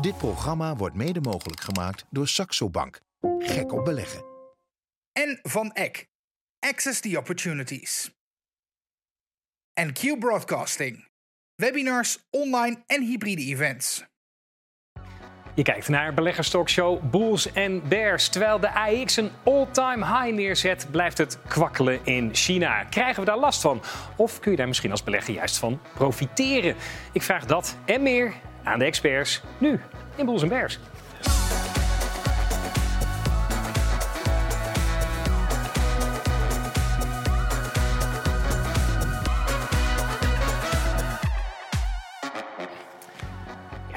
Dit programma wordt mede mogelijk gemaakt door Saxo Bank. Gek op beleggen. En van Eck. Access the Opportunities. En Q Broadcasting. Webinars, online en hybride events. Je kijkt naar beleggerstalkshow Bulls en Bears. Terwijl de AX een all-time high neerzet, blijft het kwakkelen in China. Krijgen we daar last van? Of kun je daar misschien als belegger juist van profiteren? Ik vraag dat en meer aan de experts nu in Bears.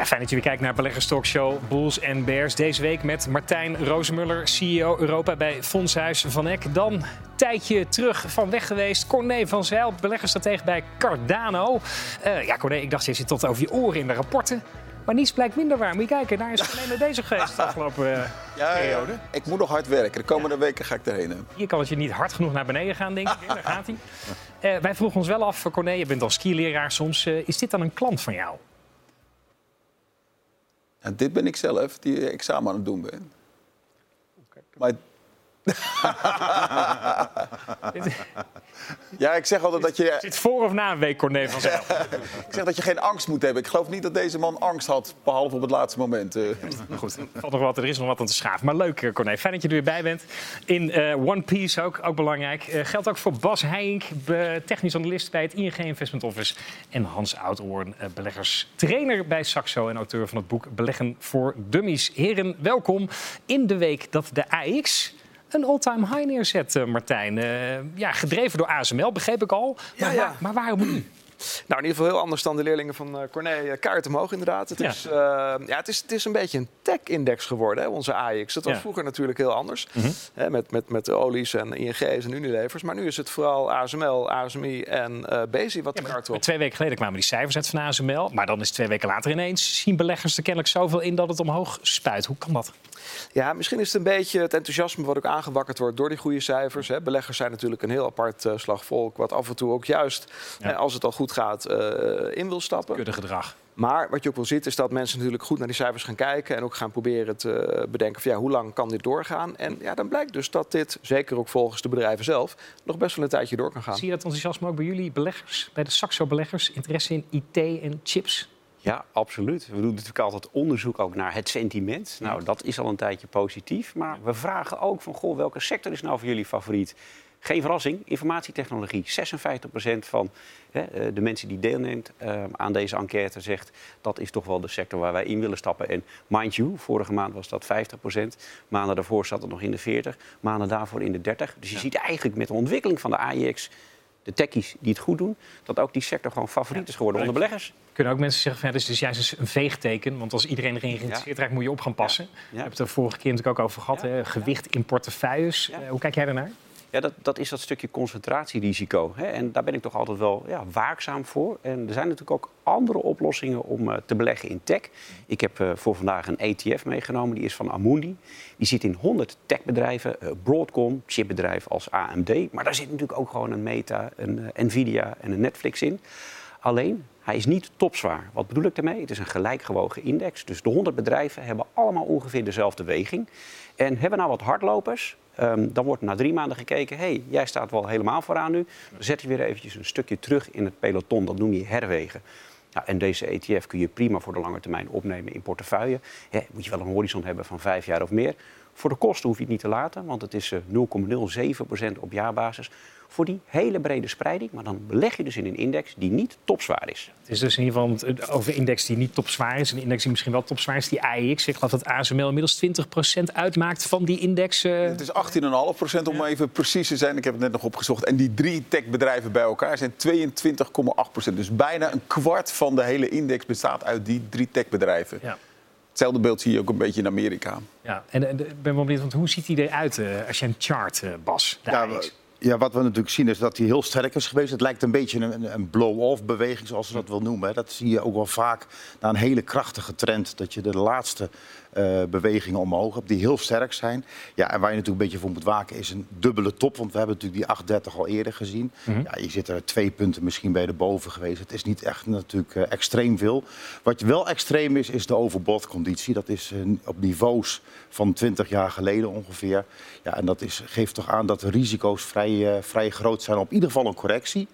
Ja, fijn dat je weer kijkt naar Beleggerstalkshow Bulls en Bears. Deze week met Martijn Rozemuller, CEO Europa bij Fondshuis Van Eck. Dan een tijdje terug van weg geweest. Corné van Zijl, beleggersstratege bij Cardano. Uh, ja, Corné, ik dacht, je zit tot over je oren in de rapporten. Maar niets blijkt minder waar. Moet je kijken, daar is Corné mee bezig geweest de afgelopen uh, ja, periode. Ja. Ik moet nog hard werken. De komende weken ga ik erheen. Hier kan het je niet hard genoeg naar beneden gaan, denk ik. Daar gaat hij. Uh, wij vroegen ons wel af, Corné, je bent al skileraar soms. is dit dan een klant van jou? Ja, dit ben ik zelf die examen aan het doen ben. Maar... ja, ik zeg altijd dat je... Zit voor of na een week Corné van Zijl? ik zeg dat je geen angst moet hebben. Ik geloof niet dat deze man angst had, behalve op het laatste moment. Uh. Goed, valt nog wat, er is nog wat aan te schaven. Maar leuk, Corné. Fijn dat je er weer bij bent. In uh, One Piece ook, ook belangrijk. Uh, geldt ook voor Bas Heink, technisch analist bij het ING Investment Office. En Hans Oudhoorn, beleggerstrainer bij Saxo en auteur van het boek Beleggen voor Dummies. Heren, welkom in de week dat de AX een all-time high neerzet, uh, Martijn. Uh, ja, gedreven door ASML, begreep ik al. Maar, ja. Maar waarom nu? Nou, in ieder geval heel anders dan de leerlingen van uh, Corné. Kaart omhoog inderdaad. Het, Ja. is, uh, ja, het, is, het is een beetje een tech-index geworden, hè, onze AX. Dat was Ja. vroeger natuurlijk heel anders. Mhm. Hè, met, met, met de olies en ING's en Unilevers. Maar nu is het vooral ASML, ASMI en eh Bezi wat kaart op. Twee weken geleden kwamen die cijfers uit van ASML. Maar dan is twee weken later ineens zien beleggers er kennelijk zoveel in dat het omhoog spuit. Hoe kan dat? Ja, misschien is het een beetje het enthousiasme wat ook aangewakkerd wordt door die goede cijfers. Hè. Beleggers zijn natuurlijk een heel apart eh, slag volk, wat af en toe ook juist, Ja. eh, als het al goed gaat, eh, in wil stappen. Kudde gedrag. Maar wat je ook wel ziet, is dat mensen natuurlijk goed naar die cijfers gaan kijken en ook gaan proberen te bedenken van ja, hoe lang kan dit doorgaan? En ja, dan blijkt dus dat dit, zeker ook volgens de bedrijven zelf, nog best wel een tijdje door kan gaan. Zie je dat enthousiasme ook bij jullie beleggers? Bij de Saxo-beleggers? Interesse in IT en chips? Ja, absoluut. We doen natuurlijk altijd onderzoek ook naar het sentiment. Nou, dat is al een tijdje positief. Maar we vragen ook van, goh, welke sector is nou voor jullie favoriet? Geen verrassing, informatietechnologie. 56% van hè, eh, de mensen die deelneemt eh, aan deze enquête zegt... dat is toch wel de sector waar wij in willen stappen. En mind you, vorige maand was dat 50%. Maanden daarvoor zat het nog in de 40. Maanden daarvoor in de 30. Dus je ziet eigenlijk met de ontwikkeling van de AIX... de techies die het goed doen... dat ook die sector gewoon favoriet is geworden onder beleggers. Kunnen ook mensen zeggen, van, ja, dit is dus juist een veegteken. Want als iedereen erin geïnteresseerd raakt, moet je op gaan passen. We hebben het er vorige keer natuurlijk ook over gehad. Ja. Hè? Gewicht in portefeuilles. Ja. Eh, hoe kijk jij daarnaar? Ja, dat, dat is dat stukje concentratierisico. Hè? En daar ben ik toch altijd wel ja, waakzaam voor. En er zijn natuurlijk ook andere oplossingen om eh, te beleggen in tech. Ik heb eh, voor vandaag een ETF meegenomen. Die is van Amundi. Die zit in 100 techbedrijven. eh, Broadcom, chipbedrijf als AMD. Maar daar zit natuurlijk ook gewoon een Meta, een Nvidia en een Netflix in. Alleen, hij is niet topzwaar. Wat bedoel ik daarmee? Het is een gelijkgewogen index. Dus de 100 bedrijven hebben allemaal ongeveer dezelfde weging. En hebben nou wat hardlopers? Ehm, dan wordt na drie maanden gekeken, hey, jij staat wel helemaal vooraan nu. Dan zet je weer eventjes een stukje terug in het peloton. Dat noem je herwegen. Ja, en deze ETF kun je prima voor de lange termijn opnemen in portefeuille. Moet je wel een horizon hebben van vijf jaar of meer. Voor de kosten hoef je het niet te laten, want het is eh, 0,07% op jaarbasis. Voor die hele brede spreiding, maar dan beleg je dus in een index die niet topzwaar is. Het is dus in ieder geval een- over een index die niet topzwaar is. Een index die misschien wel topzwaar is, die AEX. Ik geloof dat ASML inmiddels 20% uitmaakt van die index. eh. Het is 18,5% om even precies te zijn. Ik heb het net nog opgezocht. En die drie techbedrijven bij elkaar zijn 22,8%. Dus bijna een kwart van de hele index bestaat uit die drie techbedrijven. Ja. Hetzelfde beeld zie je ook een beetje in Amerika. Ja, en eh, ik ben wel benieuwd, want hoe ziet die eruit eh, als je een chart, eh, Bas? De Ja, AEX? Ja, wat we natuurlijk zien is dat hij heel sterk is geweest. Het lijkt een beetje een, een blow-off beweging, zoals ze dat wil noemen. Dat zie je ook wel vaak na een hele krachtige trend. Dat je de laatste eh, bewegingen omhoog hebt die heel sterk zijn. Ja, en waar je natuurlijk een beetje voor moet waken is een dubbele top. Want we hebben natuurlijk die 830 al eerder gezien. ja, je zit er twee punten misschien bij de boven geweest. Het is niet echt natuurlijk eh, extreem veel. Wat wel extreem is, is de overbodconditie. Dat is eh, op niveaus van 20 jaar geleden ongeveer. Ja, en dat is, geeft toch aan dat de risico's vrij, vrij groot zijn op in ieder geval een correctie.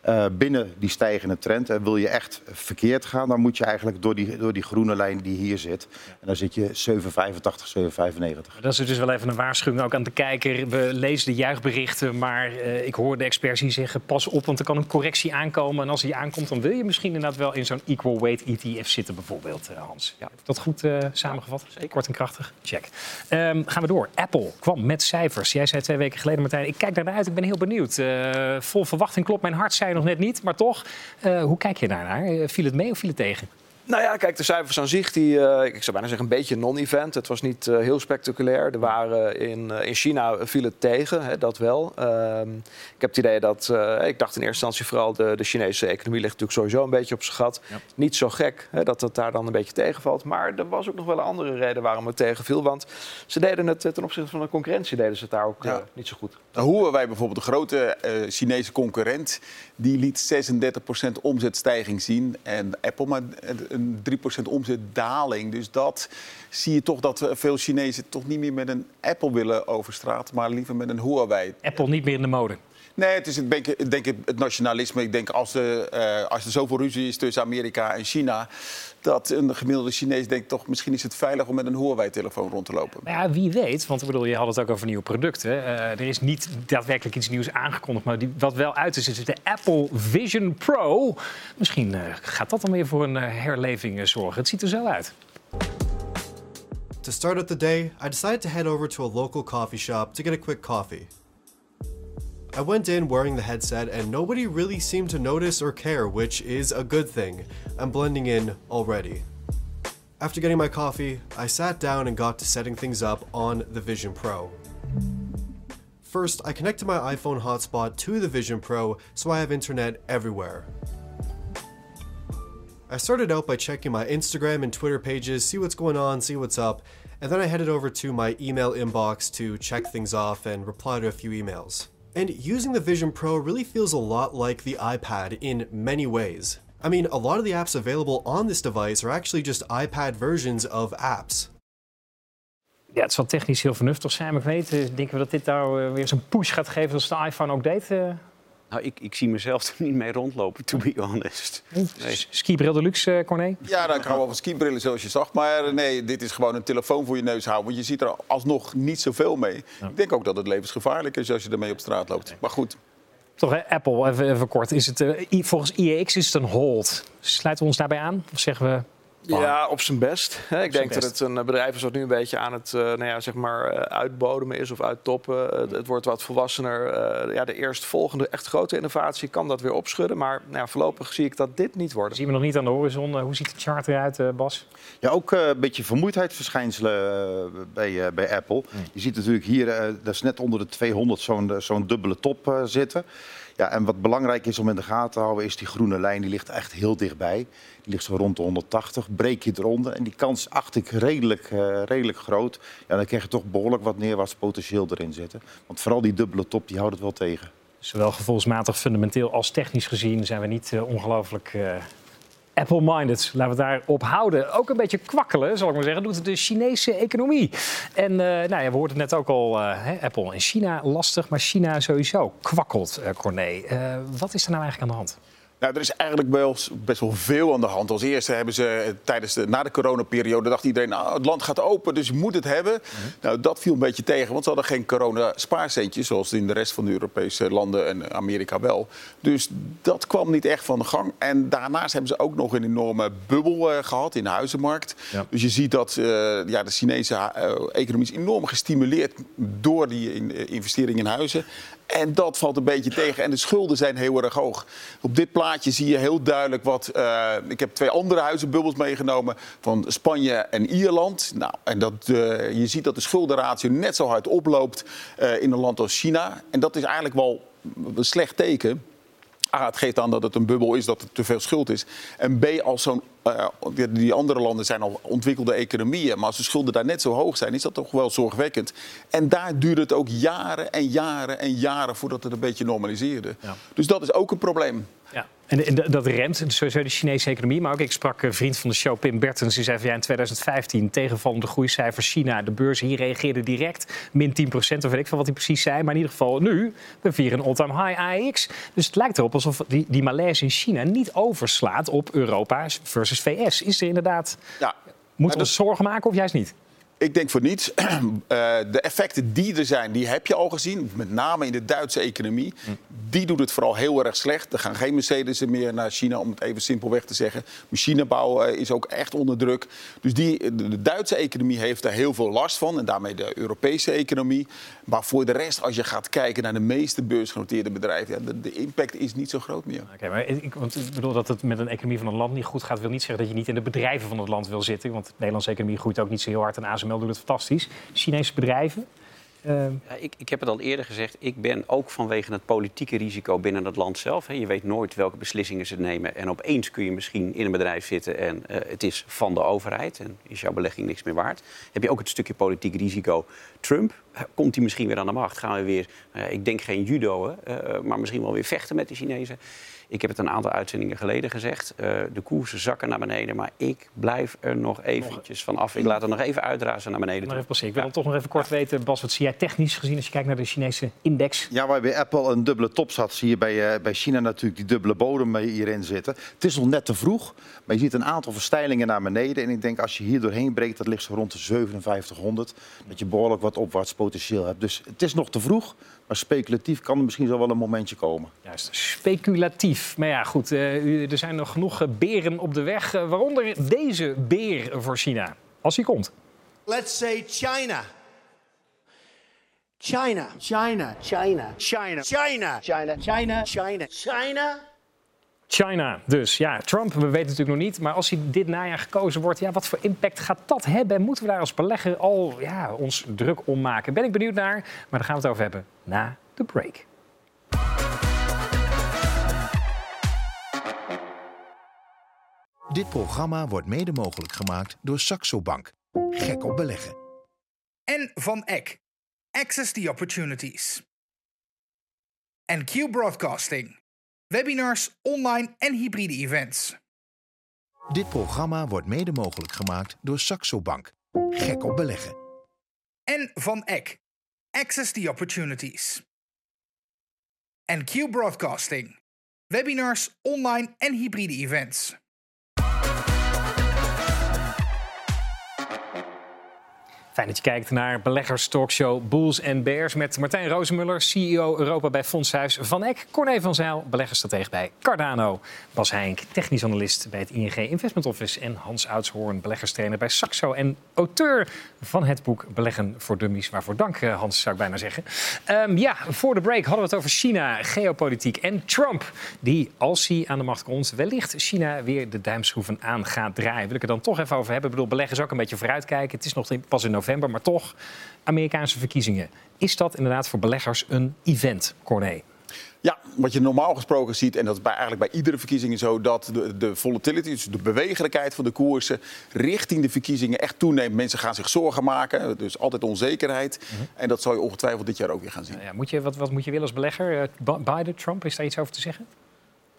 Eh, binnen die stijgende trend. En wil je echt verkeerd gaan, dan moet je eigenlijk door die, door die groene lijn die hier zit. En dan zit je 785, 795. Dat is dus wel even een waarschuwing ook aan de kijker. We lezen de juichberichten, maar eh, ik hoor de experts hier zeggen... pas op, want er kan een correctie aankomen. En als die aankomt, dan wil je misschien inderdaad wel in zo'n equal weight ETF zitten bijvoorbeeld, eh, Hans. Ja. Heb ik dat goed eh, samengevat? Kort en krachtig? Check. Ehm, gaan we door. Apple kwam met cijfers. Jij zei twee weken geleden, Martijn, ik kijk daarnaar uit. Ik ben heel benieuwd. Eh, vol verwachting klopt mijn hart, zei nog net niet. Maar toch, eh, hoe kijk je daarnaar? Eh, viel het mee of viel het tegen? Nou ja, kijk, de cijfers aan zich, die, eh, ik zou bijna zeggen een beetje non-event. Het was niet eh, heel spectaculair. Er waren in, eh, in China viel het tegen, hè, dat wel. Ehm, ik heb het idee dat, ik dacht in eerste instantie vooral de, de Chinese economie ligt natuurlijk sowieso een beetje op zijn gat. Niet zo gek hè, dat het daar dan een beetje tegenvalt. Maar er was ook nog wel een andere reden waarom het tegenviel. Want ze deden het ten opzichte van de concurrentie, deden ze het daar ook Ja. niet zo goed. Huawei bijvoorbeeld, de grote Chinese concurrent, die liet 36% omzetstijging zien. En Apple maar een 3% omzetdaling. Dus dat zie je toch dat veel Chinezen toch niet meer met een Apple willen over straat, maar liever met een Huawei. Apple niet meer in de mode. Nee, het is het, denk, ik- denk ik het nationalisme. Ik denk als, er, eh, als er zoveel ruzie is tussen Amerika en China, dat een gemiddelde Chinees denkt toch misschien is het veilig om met een Huawei-telefoon rond te lopen. Maar ja, wie weet, want ik bedoel, je had het ook over nieuwe producten. Eh, er is niet daadwerkelijk iets nieuws aangekondigd, maar die, wat wel uit is, is de Apple Vision Pro. Misschien eh, gaat dat dan weer voor een herleving zorgen. Het ziet er zo uit. To start out the day, I decided to head over to a local coffee shop to get a quick coffee. I went in wearing the headset, and nobody really seemed to notice or care, which is a good thing. I'm blending in already. After getting my coffee, I sat down and got to setting things up on the Vision Pro. First, I connected my iPhone hotspot to the Vision Pro so I have internet everywhere. I started out by checking my Instagram and Twitter pages, see what's going on, see what's up, and then I headed over to my email inbox to check things off and reply to a few emails. And using the Vision Pro really feels a lot like the iPad in many ways. I mean, a lot of the apps available on this device are actually just iPad versions of apps. Ja, het zal technisch heel vernuftig zijn, maar ik weet, eh, denken we dat dit nou eh, weer zo'n push gaat geven als de iPhone ook deed? Nou, ik, ik zie mezelf er niet mee rondlopen, to be honest. Nee. Skibril Deluxe, eh Corné? Ja, dan kan wel van skibrillen zoals je zag. Maar eh, nee, dit is gewoon een telefoon voor je neus houden. Want je ziet er alsnog niet zoveel mee. Ik denk ook dat het levensgevaarlijk is als je ermee op straat loopt. Maar goed. Toch, hè? Apple, even, even kort. Is het, eh, volgens IEX is het een hold. Sluiten we ons daarbij aan? Of zeggen we... Ja, op zijn best. Hè, Ik denk dat het een bedrijf is wat nu een beetje aan het eh, nou ja, zeg maar, eh, uitbodemen is of uittoppen. Eh, het wordt wat volwassener. Eh, ja, de eerstvolgende echt grote innovatie kan dat weer opschudden. Maar nou ja, voorlopig zie ik dat dit niet wordt. zien we nog niet aan de horizon. Eh, hoe ziet de chart eruit, eh, Bas? Ja, ook eh, een beetje vermoeidheidsverschijnselen eh, bij, eh, bij Apple. Je ziet natuurlijk hier, eh, dat is net onder de 200, zo'n eh, zo'n dubbele top eh, zitten. Ja, en wat belangrijk is om in de gaten te houden, is die groene lijn. Die ligt echt heel dichtbij. Die ligt zo rond de 180. Breek je eronder. En die kans acht ik redelijk, eh, redelijk groot. Ja, dan krijg je toch behoorlijk wat neerwaarts potentieel erin zitten. Want vooral die dubbele top, die houdt het wel tegen. Zowel gevoelsmatig, fundamenteel als technisch gezien zijn we niet eh, ongelooflijk eh, Apple-minded. Laten we het daarop houden. Ook een beetje kwakkelen, zal ik maar zeggen, doet de Chinese economie. En eh, nou ja, we hoorden het net ook al, eh, Apple in China lastig, maar China sowieso kwakkelt, eh Corné. Wat is er nou eigenlijk aan de hand? Nou, er is eigenlijk wel, best wel veel aan de hand. Als eerste hebben ze eh, tijdens de, na de coronaperiode dacht iedereen, nou, het land gaat open, dus je moet het hebben. Nou, dat viel een beetje tegen, want ze hadden geen corona-spaarcentjes, zoals in de rest van de Europese landen en Amerika wel. Dus dat kwam niet echt van de gang. En daarnaast hebben ze ook nog een enorme bubbel eh, gehad in de huizenmarkt. Ja. Dus je ziet dat eh, ja, de Chinese economie is enorm gestimuleerd door die in- eh, investering in huizen. En dat valt een beetje tegen. En de schulden zijn heel erg hoog. Op dit plaatje zie je heel duidelijk wat. eh, ik heb twee andere huizenbubbels meegenomen van Spanje en Ierland. Nou, en dat, eh, je ziet dat de schuldenratio net zo hard oploopt eh, in een land als China. En dat is eigenlijk wel een slecht teken. A, het geeft aan dat het een bubbel is, dat er te veel schuld is. En B, als zo'n, eh, die- andere landen zijn al ontwikkelde economieën. Maar als de schulden daar net zo hoog zijn, is dat toch wel zorgwekkend. En daar duurt het ook jaren en jaren en jaren voordat het een beetje normaliseerde. Ja. Dus dat is ook een probleem. Ja. En, en dat remt sowieso de Chinese economie. Maar ook, ik sprak een vriend van de show, Pim Bertens. Die zei van ja, in 2015 tegenvallende groeicijfers China. De beurs hier reageerde direct. Min 10 procent, of weet ik veel wat hij precies zei. Maar in ieder geval nu, we vieren een all-time high AX. Dus het lijkt erop alsof die, die malaise in China niet overslaat op Europa versus VS. Is er inderdaad... Ja. Moeten we ons zorgen maken of juist niet? Ik denk voor niets. Eh, de effecten die er zijn, die heb je al gezien. Met name in de Duitse economie. Die doet het vooral heel erg slecht. Er gaan geen Mercedes meer naar China, om het even simpelweg te zeggen. Machinebouw eh, is ook echt onder druk. Dus die, de de Duitse economie heeft daar heel veel last van. En daarmee de Europese economie. Maar voor de rest, als je gaat kijken naar de meeste beursgenoteerde bedrijven... Ja, de, impact is niet zo groot meer. Oké, maar ik, want ik bedoel dat het met een economie van een land niet goed gaat, wil niet zeggen dat je niet in de bedrijven van het land wil zitten. Want de Nederlandse economie groeit ook niet zo heel hard en ASML doet het fantastisch. Chinese bedrijven. eh, Ja, ik, ik heb het al eerder gezegd, ik ben ook vanwege het politieke risico binnen het land zelf. Hè, je weet nooit welke beslissingen ze nemen. En opeens kun je misschien in een bedrijf zitten en eh, het is van de overheid. En is jouw belegging niks meer waard. Heb je ook het stukje politiek risico. Trump, eh, komt hij misschien weer aan de macht? Gaan we weer, nou ik denk geen judo, eh, maar misschien wel weer vechten met de Chinezen. Ik heb het een aantal uitzendingen geleden gezegd. eh, de koersen zakken naar beneden, maar ik blijf er nog eventjes van af. Ik laat het nog even uitrazen naar beneden. toe. even. Ik wil dan toch nog even kort weten, Bas, wat zie jij technisch gezien als je kijkt naar de Chinese index? Ja, waar bij Apple een dubbele top zat, zie je bij, eh, bij China natuurlijk die dubbele bodem eh, hierin zitten. Het is nog net te vroeg, maar je ziet een aantal verstijlingen naar beneden. En ik denk als je hier doorheen breekt, dat ligt zo rond de 5700, dat je behoorlijk wat opwaarts potentieel hebt. Dus het is nog te vroeg, maar speculatief kan er misschien zo wel een momentje komen. Juist, speculatief. Maar ja, goed, eh, er zijn nog genoeg eh, beren op de weg, eh, waaronder deze beer voor China. Als hij komt. Let's say China. China. China. China. China. China. China. China. China. China. China dus. Ja, Trump, we weten natuurlijk nog niet. Maar als hij dit najaar gekozen wordt, ja, wat voor impact gaat dat hebben? En moeten we daar als belegger al ja, ons druk om maken? Ben ik benieuwd naar. Maar daar gaan we het over hebben na de break. Dit programma wordt mede mogelijk gemaakt door Saxo Bank. Gek op beleggen. En van Eck. Access the Opportunities. En Q Broadcasting. Webinars, online en hybride events. Dit programma wordt mede mogelijk gemaakt door Saxo Bank. Gek op beleggen. En van Eck. Access the Opportunities. En Q Broadcasting. Webinars, online en hybride events. Fijn dat je kijkt naar Beleggers Talkshow Bulls and Bears met Martijn Rozenmuller, CEO Europa bij Fondshuis Van Eck, Corné van Zijl, beleggersstratege bij Cardano, Bas Heink, technisch analist bij het ING Investment Office en Hans Oudshoorn, beleggerstrainer bij Saxo en auteur van het boek Beleggen voor Dummies. Waarvoor dank, eh, Hans, zou ik bijna zeggen. Ehm, ja, voor de break hadden we het over China, geopolitiek en Trump, die als hij aan de macht komt, wellicht China weer de duimschroeven aan gaat draaien. Wil ik het dan toch even over hebben. Ik bedoel, beleggen is ook een beetje vooruitkijken. Het is nog pas in november, maar toch Amerikaanse verkiezingen. Is dat inderdaad voor beleggers een event, Corné? Ja, wat je normaal gesproken ziet, en dat is bij, eigenlijk bij iedere verkiezing zo, dat de, de volatility, dus de bewegelijkheid van de koersen, richting de verkiezingen echt toeneemt. Mensen gaan zich zorgen maken, dus altijd onzekerheid. En dat zal je ongetwijfeld dit jaar ook weer gaan zien. Ja, moet je, wat, wat moet je willen als belegger? Eh, Bi- Biden, Trump, is daar iets over te zeggen?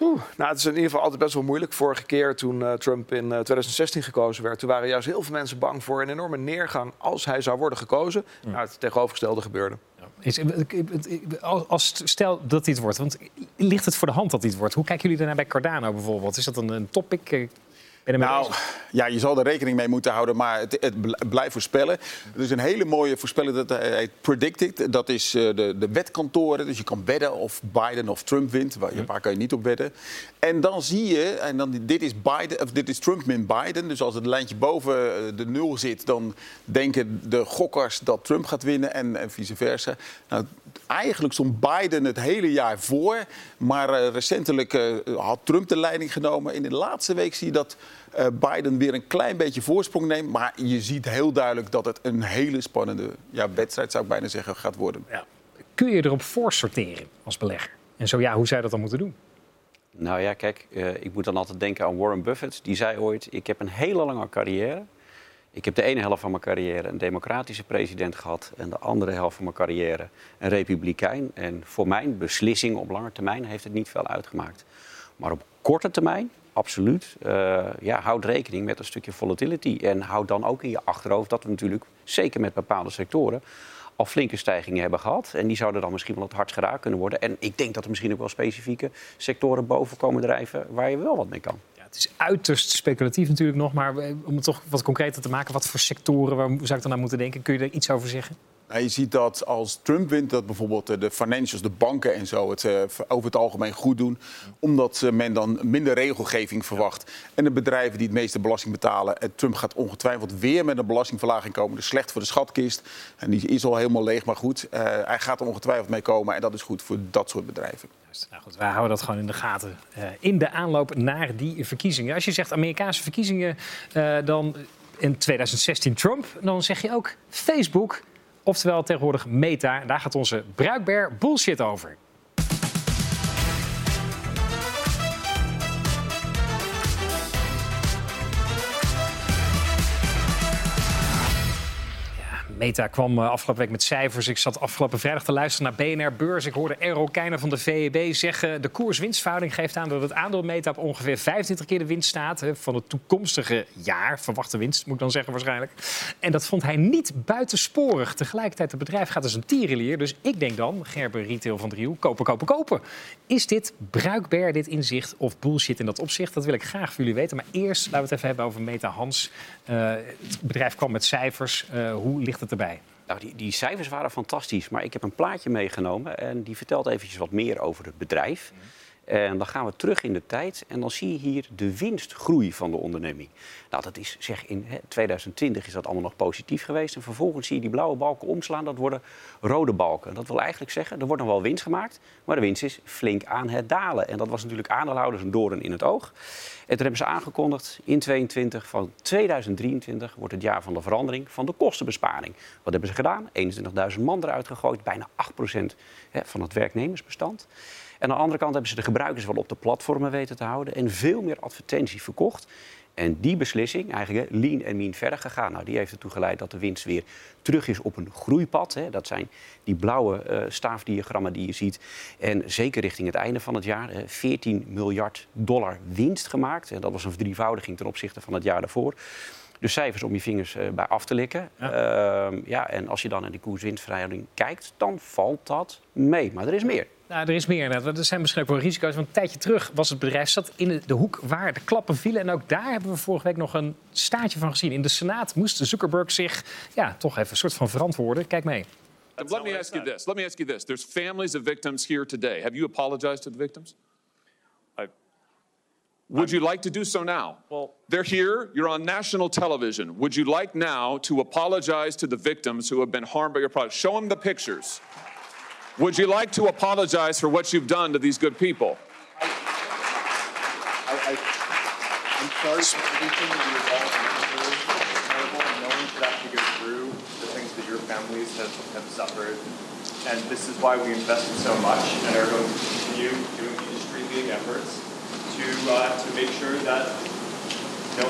Oeh, nou, het is in ieder geval altijd best wel moeilijk. Vorige keer toen eh, Trump in eh, 2016 gekozen werd, toen waren juist heel veel mensen bang voor een enorme neergang als hij zou worden gekozen. Nou, het tegenovergestelde gebeurde. Is, eh, als, als stel dat dit wordt, want ligt het voor de hand dat dit wordt? Hoe kijken jullie daarnaar bij Cardano bijvoorbeeld? Is dat een, een topic? Ben Nou, bezig? ja, je zal er rekening mee moeten houden, maar het, het bl- blijft voorspellen. Er is een hele mooie voorspelling, dat heet Predicted. Dat is eh, de, de wetkantoren, dus je kan wedden of Biden of Trump wint. Waar, waar kan je niet op wedden? En dan zie je, en dan, dit, is Biden, of dit is Trump min Biden. Dus als het lijntje boven eh, de nul zit, dan denken de gokkers dat Trump gaat winnen en, en vice versa. Nou, eigenlijk stond Biden het hele jaar voor, maar eh, recentelijk eh, had Trump de leiding genomen. In de laatste week zie je dat eh, Biden weer een klein beetje voorsprong neemt. Maar je ziet heel duidelijk dat het een hele spannende ja, wedstrijd, zou ik bijna zeggen, gaat worden. Ja. Kun je erop voorsorteren als belegger? En zo ja, hoe zou je dat dan moeten doen? Nou ja, kijk, eh, ik moet dan altijd denken aan Warren Buffett. Die zei ooit, ik heb een hele lange carrière. Ik heb de ene helft van mijn carrière een democratische president gehad... en de andere helft van mijn carrière een republikein. En voor mijn beslissing op lange termijn heeft het niet veel uitgemaakt. Maar op korte termijn, absoluut, eh, ja, houd rekening met een stukje volatility. En houd dan ook in je achterhoofd dat we natuurlijk, zeker met bepaalde sectoren... al flinke stijgingen hebben gehad. En die zouden dan misschien wel het hardst geraakt kunnen worden. En ik denk dat er misschien ook wel specifieke sectoren boven komen drijven... waar je wel wat mee kan. Het is uiterst speculatief natuurlijk nog, maar eh, om het toch wat concreter te maken, wat voor sectoren, waar zou ik dan aan moeten denken? Kun je er iets over zeggen? Je ziet dat als Trump wint, dat bijvoorbeeld eh, de financials, de banken en zo het eh, over het algemeen goed doen. Omdat eh, men dan minder regelgeving verwacht. En de bedrijven die het meeste belasting betalen. En Trump gaat ongetwijfeld weer met een belastingverlaging komen. Dus slecht voor de schatkist. En die is al helemaal leeg, maar goed. eh, hij gaat er ongetwijfeld mee komen. En dat is goed voor dat soort bedrijven. Juist. Nou wij houden dat gewoon in de gaten eh, in de aanloop naar die verkiezingen. Als je zegt Amerikaanse verkiezingen, eh, dan in 2016 Trump, dan zeg je ook Facebook, oftewel tegenwoordig Meta. Daar gaat onze bruikbaar bullshit over. Meta kwam eh, afgelopen week met cijfers. Ik zat afgelopen vrijdag te luisteren naar BNR Beurs. Ik hoorde Errol Keijner van de VEB zeggen... de koers-winstverhouding geeft aan dat het aandeel Meta op ongeveer 25 keer de winst staat... van het toekomstige jaar. Verwachte winst, moet ik dan zeggen waarschijnlijk. En dat vond hij niet buitensporig. Tegelijkertijd, het bedrijf gaat als een tierenlier. Dus ik denk dan, Gerber Retail van Driehoek, kopen, kopen, kopen. Is dit bruikbaar, dit inzicht, of bullshit in dat opzicht? Dat wil ik graag voor jullie weten. Maar eerst laten we het even hebben over Meta Hans. Eh, het bedrijf kwam met cijfers. Eh, hoe ligt het erbij? Nou, die, die cijfers waren fantastisch, maar ik heb een plaatje meegenomen en die vertelt eventjes wat meer over het bedrijf. En dan gaan we terug in de tijd en dan zie je hier de winstgroei van de onderneming. Nou, dat is zeg in hè, 2020 is dat allemaal nog positief geweest. En vervolgens zie je die blauwe balken omslaan, dat worden rode balken. Dat wil eigenlijk zeggen, er wordt nog wel winst gemaakt, maar de winst is flink aan het dalen. En dat was natuurlijk aandeelhouders een doorn in het oog. En toen hebben ze aangekondigd in 22 van 2023 wordt het jaar van de verandering van de kostenbesparing. Wat hebben ze gedaan? 21.000 man eruit gegooid, bijna 8% hè, van het werknemersbestand. En aan de andere kant hebben ze de gebruikers wel op de platformen weten te houden en veel meer advertentie verkocht. En die beslissing, eigenlijk lean en mean verder gegaan, nou, die heeft ertoe geleid dat de winst weer terug is op een groeipad. Hè. Dat zijn die blauwe eh, staafdiagrammen die je ziet. En zeker richting het einde van het jaar, hè, 14 miljard dollar winst gemaakt. En dat was een verdrievoudiging ten opzichte van het jaar daarvoor. Dus cijfers om je vingers eh, bij af te likken. Ja. ja, en als je dan naar die koers-winstverhouding kijkt, dan valt dat mee. Maar er is meer. Nou, er is meer inderdaad. Er zijn misschien ook wel risico's. Want een tijdje terug was het bedrijf zat in de, de hoek waar de klappen vielen. En ook daar hebben we vorige week nog een staartje van gezien. In de Senaat moest Zuckerberg zich ja, toch even een soort van verantwoorden. Kijk mee. Let me ask you this. Let me ask you this. There's families of victims here today. Have you apologized to the victims? Would you like to do so now? Well- they're here. You're on national television. Would you like now to apologize to the victims who have been harmed by your product? Show them the pictures. Would you like to apologize for what you've done to these good people? I, I, I'm sorry for everything that you have all been through. It's terrible, and no one should have to go through the things that your families have, have suffered. And this is why we invested so much and are going to continue doing industry-leading efforts to, uh, to make sure that no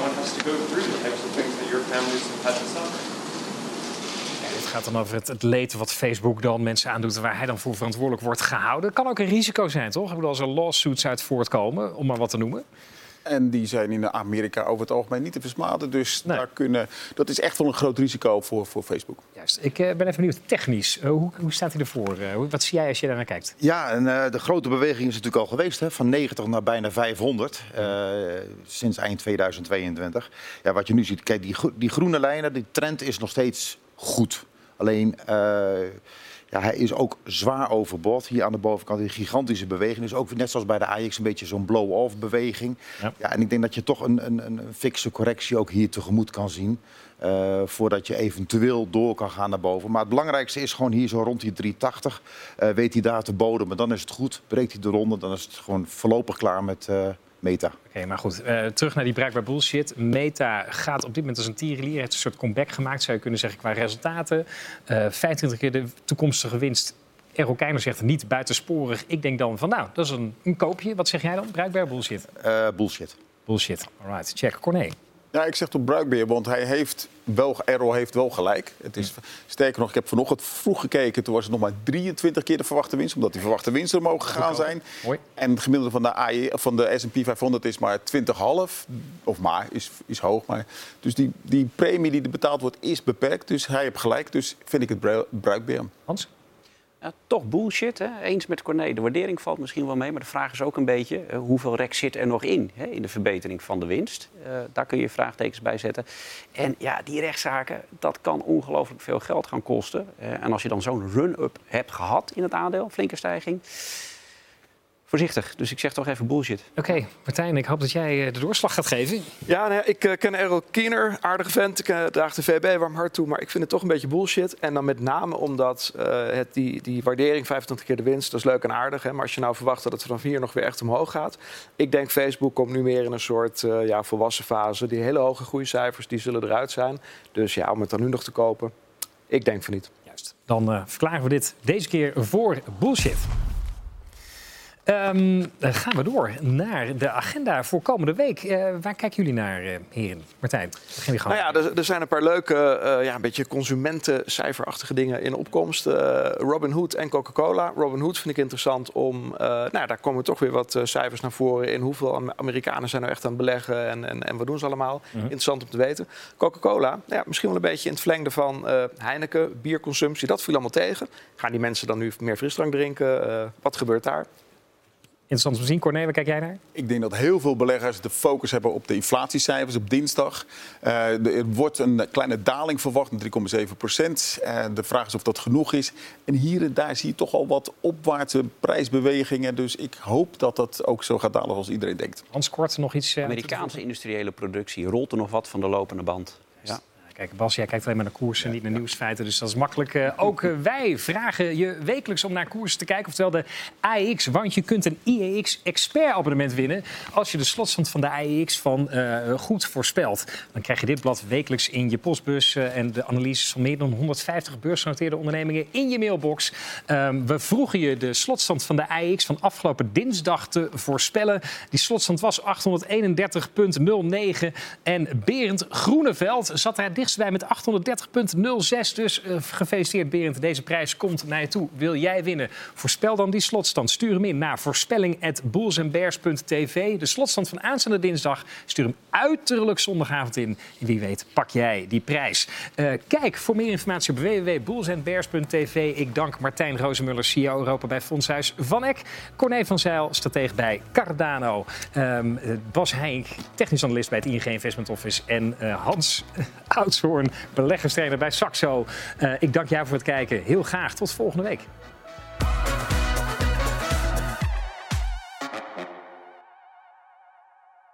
types of things that your families have gaat dan over het, het leed wat Facebook dan mensen aandoet... waar hij dan voor verantwoordelijk wordt gehouden. Kan ook een risico zijn, toch? Als er lawsuits uit voortkomen, om maar wat te noemen. En die zijn in Amerika over het algemeen niet te versmaden. Dus daar kunnen, dat is echt wel een groot risico voor, voor Facebook. Juist. Ik eh, ben even benieuwd, technisch, eh, hoe, hoe staat hij ervoor? Eh, hoe- wat zie jij als je daar naar kijkt? Ja, en eh, de grote beweging is natuurlijk al geweest, hè, van 90 naar bijna 500 eh, sinds eind 2022. Ja, wat je nu ziet, kijk, die, die groene lijnen, die trend is nog steeds goed. Alleen, eh, ja, hij is ook zwaar overbod. Hier aan de bovenkant, die gigantische beweging. Dus ook net zoals bij de Ajax een beetje zo'n blow-off beweging. Ja. Ja. en ik denk dat je toch een, een, een fikse correctie ook hier tegemoet kan zien. eh, voordat je eventueel door kan gaan naar boven. Maar het belangrijkste is gewoon hier zo rond die 380. eh, weet hij daar te bodemen, dan is het goed. Breekt hij de ronde, dan is het gewoon voorlopig klaar met eh, Meta. Oké, maar goed, eh, terug naar die bruikbaar bullshit. Meta gaat op dit moment als een tierenlier. heeft een soort comeback gemaakt, zou je kunnen zeggen, qua resultaten. Eh 25 keer de toekomstige winst. Errol Keijner zegt niet buitensporig. Ik denk dan van, nou, dat is een, een koopje. Wat zeg jij dan? Bruikbaar bullshit? Eh, bullshit. Bullshit. Alright, check. Corné. Ja, ik zeg toch bruikbeer, want hij heeft wel, Errol heeft wel gelijk. Het is, sterker nog, ik heb vanochtend vroeg gekeken. Toen was het nog maar 23 keer de verwachte winst. Omdat die verwachte winsten er mogen gaan zijn. Mooi. En het gemiddelde van de, AI, van de S&P 500 is maar 20,5. Of maar, is, is hoog. Maar. Dus die, die premie die er betaald wordt, is beperkt. Dus hij heeft gelijk. Dus vind ik het brui- bruikbeer. Hans? Toch bullshit, hè? eens met Corné. De waardering valt misschien wel mee, maar de vraag is ook een beetje... eh, hoeveel rek zit er nog in, hè, in de verbetering van de winst? Eh, daar kun je vraagtekens bij zetten. En ja, die rechtszaken, dat kan ongelooflijk veel geld gaan kosten. En als je dan zo'n run-up hebt gehad in het aandeel, flinke stijging... Voorzichtig, dus ik zeg toch even bullshit. Oké, Martijn, ik hoop dat jij eh, de doorslag gaat geven. Ja, nou ja, ik eh, ken Errol Kiener, aardige vent. Ik uh, draag de VB warm hart toe, maar ik vind het toch een beetje bullshit. En dan met name omdat eh, het, die, die waardering, 25 keer de winst, dat is leuk en aardig. Hè? Maar als je nou verwacht dat het vanaf hier nog weer echt omhoog gaat. Ik denk Facebook komt nu meer in een soort eh, ja, volwassen fase. Die hele hoge groeicijfers, die zullen eruit zijn. Dus ja, om het dan nu nog te kopen, ik denk van niet. Juist. Dan eh, verklaren we dit deze keer voor bullshit. Ehm, dan gaan we door naar de agenda voor komende week. Eh, waar kijken jullie naar, eh, heren? Martijn, begin je gang. Nou ja, er, er zijn een paar leuke, eh, ja, een beetje consumentencijferachtige dingen in opkomst. Robin Hood en Coca-Cola. Robin Hood vind ik interessant om, nou, daar komen toch weer wat cijfers naar voren in hoeveel Am- Amerikanen zijn nou echt aan het beleggen en, en, en wat doen ze allemaal. Interessant om te weten. Coca-Cola, nou ja, misschien wel een beetje in het verlengde van Heineken, bierconsumptie, dat viel allemaal tegen. Gaan die mensen dan nu meer frisdrank drinken? Wat gebeurt daar? Interessant om te zien. Corné, waar kijk jij naar? Ik denk dat heel veel beleggers de focus hebben op de inflatiecijfers op dinsdag. Eh, er wordt een kleine daling verwacht, 3,7 procent. Eh, de vraag is of dat genoeg is. En hier en daar zie je toch al wat opwaartse prijsbewegingen. Dus ik hoop dat dat ook zo gaat dalen als iedereen denkt. Hans Kort, nog iets? eh, Amerikaanse industriële productie, rolt er nog wat van de lopende band? Kijk, Bas, jij kijkt alleen maar naar koersen, niet naar nieuwsfeiten. Dus dat is makkelijk. Eh, ook eh, wij vragen je wekelijks om naar koersen te kijken. Oftewel de AEX. Want je kunt een IEX expert abonnement winnen. Als je de slotstand van de AEX van eh, goed voorspelt. Dan krijg je dit blad wekelijks in je postbus. en de analyses van meer dan 150 beursgenoteerde ondernemingen in je mailbox. Ehm, we vroegen je de slotstand van de AEX van afgelopen dinsdag te voorspellen. Die slotstand was 831,09. En Berend Groeneveld zat daar dichtstbij met 830,06. Dus eh, gefeliciteerd Berend, deze prijs komt naar je toe. Wil jij winnen? Voorspel dan die slotstand. Stuur hem in naar voorspelling.boolsandbears.tv. De slotstand van aanstaande dinsdag. Stuur hem uiterlijk zondagavond in. En wie weet pak jij die prijs. Eh, kijk voor meer informatie op www.boolsandbears.tv. Ik dank Martijn Rozemuller, CEO Europa bij Fondshuis Van Eck. Corné van Zijl, stratege bij Cardano. Eh, Bas Heink, technisch analist bij het ING Investment Office. En Hans Oudshoorn, beleggerstrainer bij Saxo. Eh, ik dank jou voor het kijken. Heel graag tot volgende week.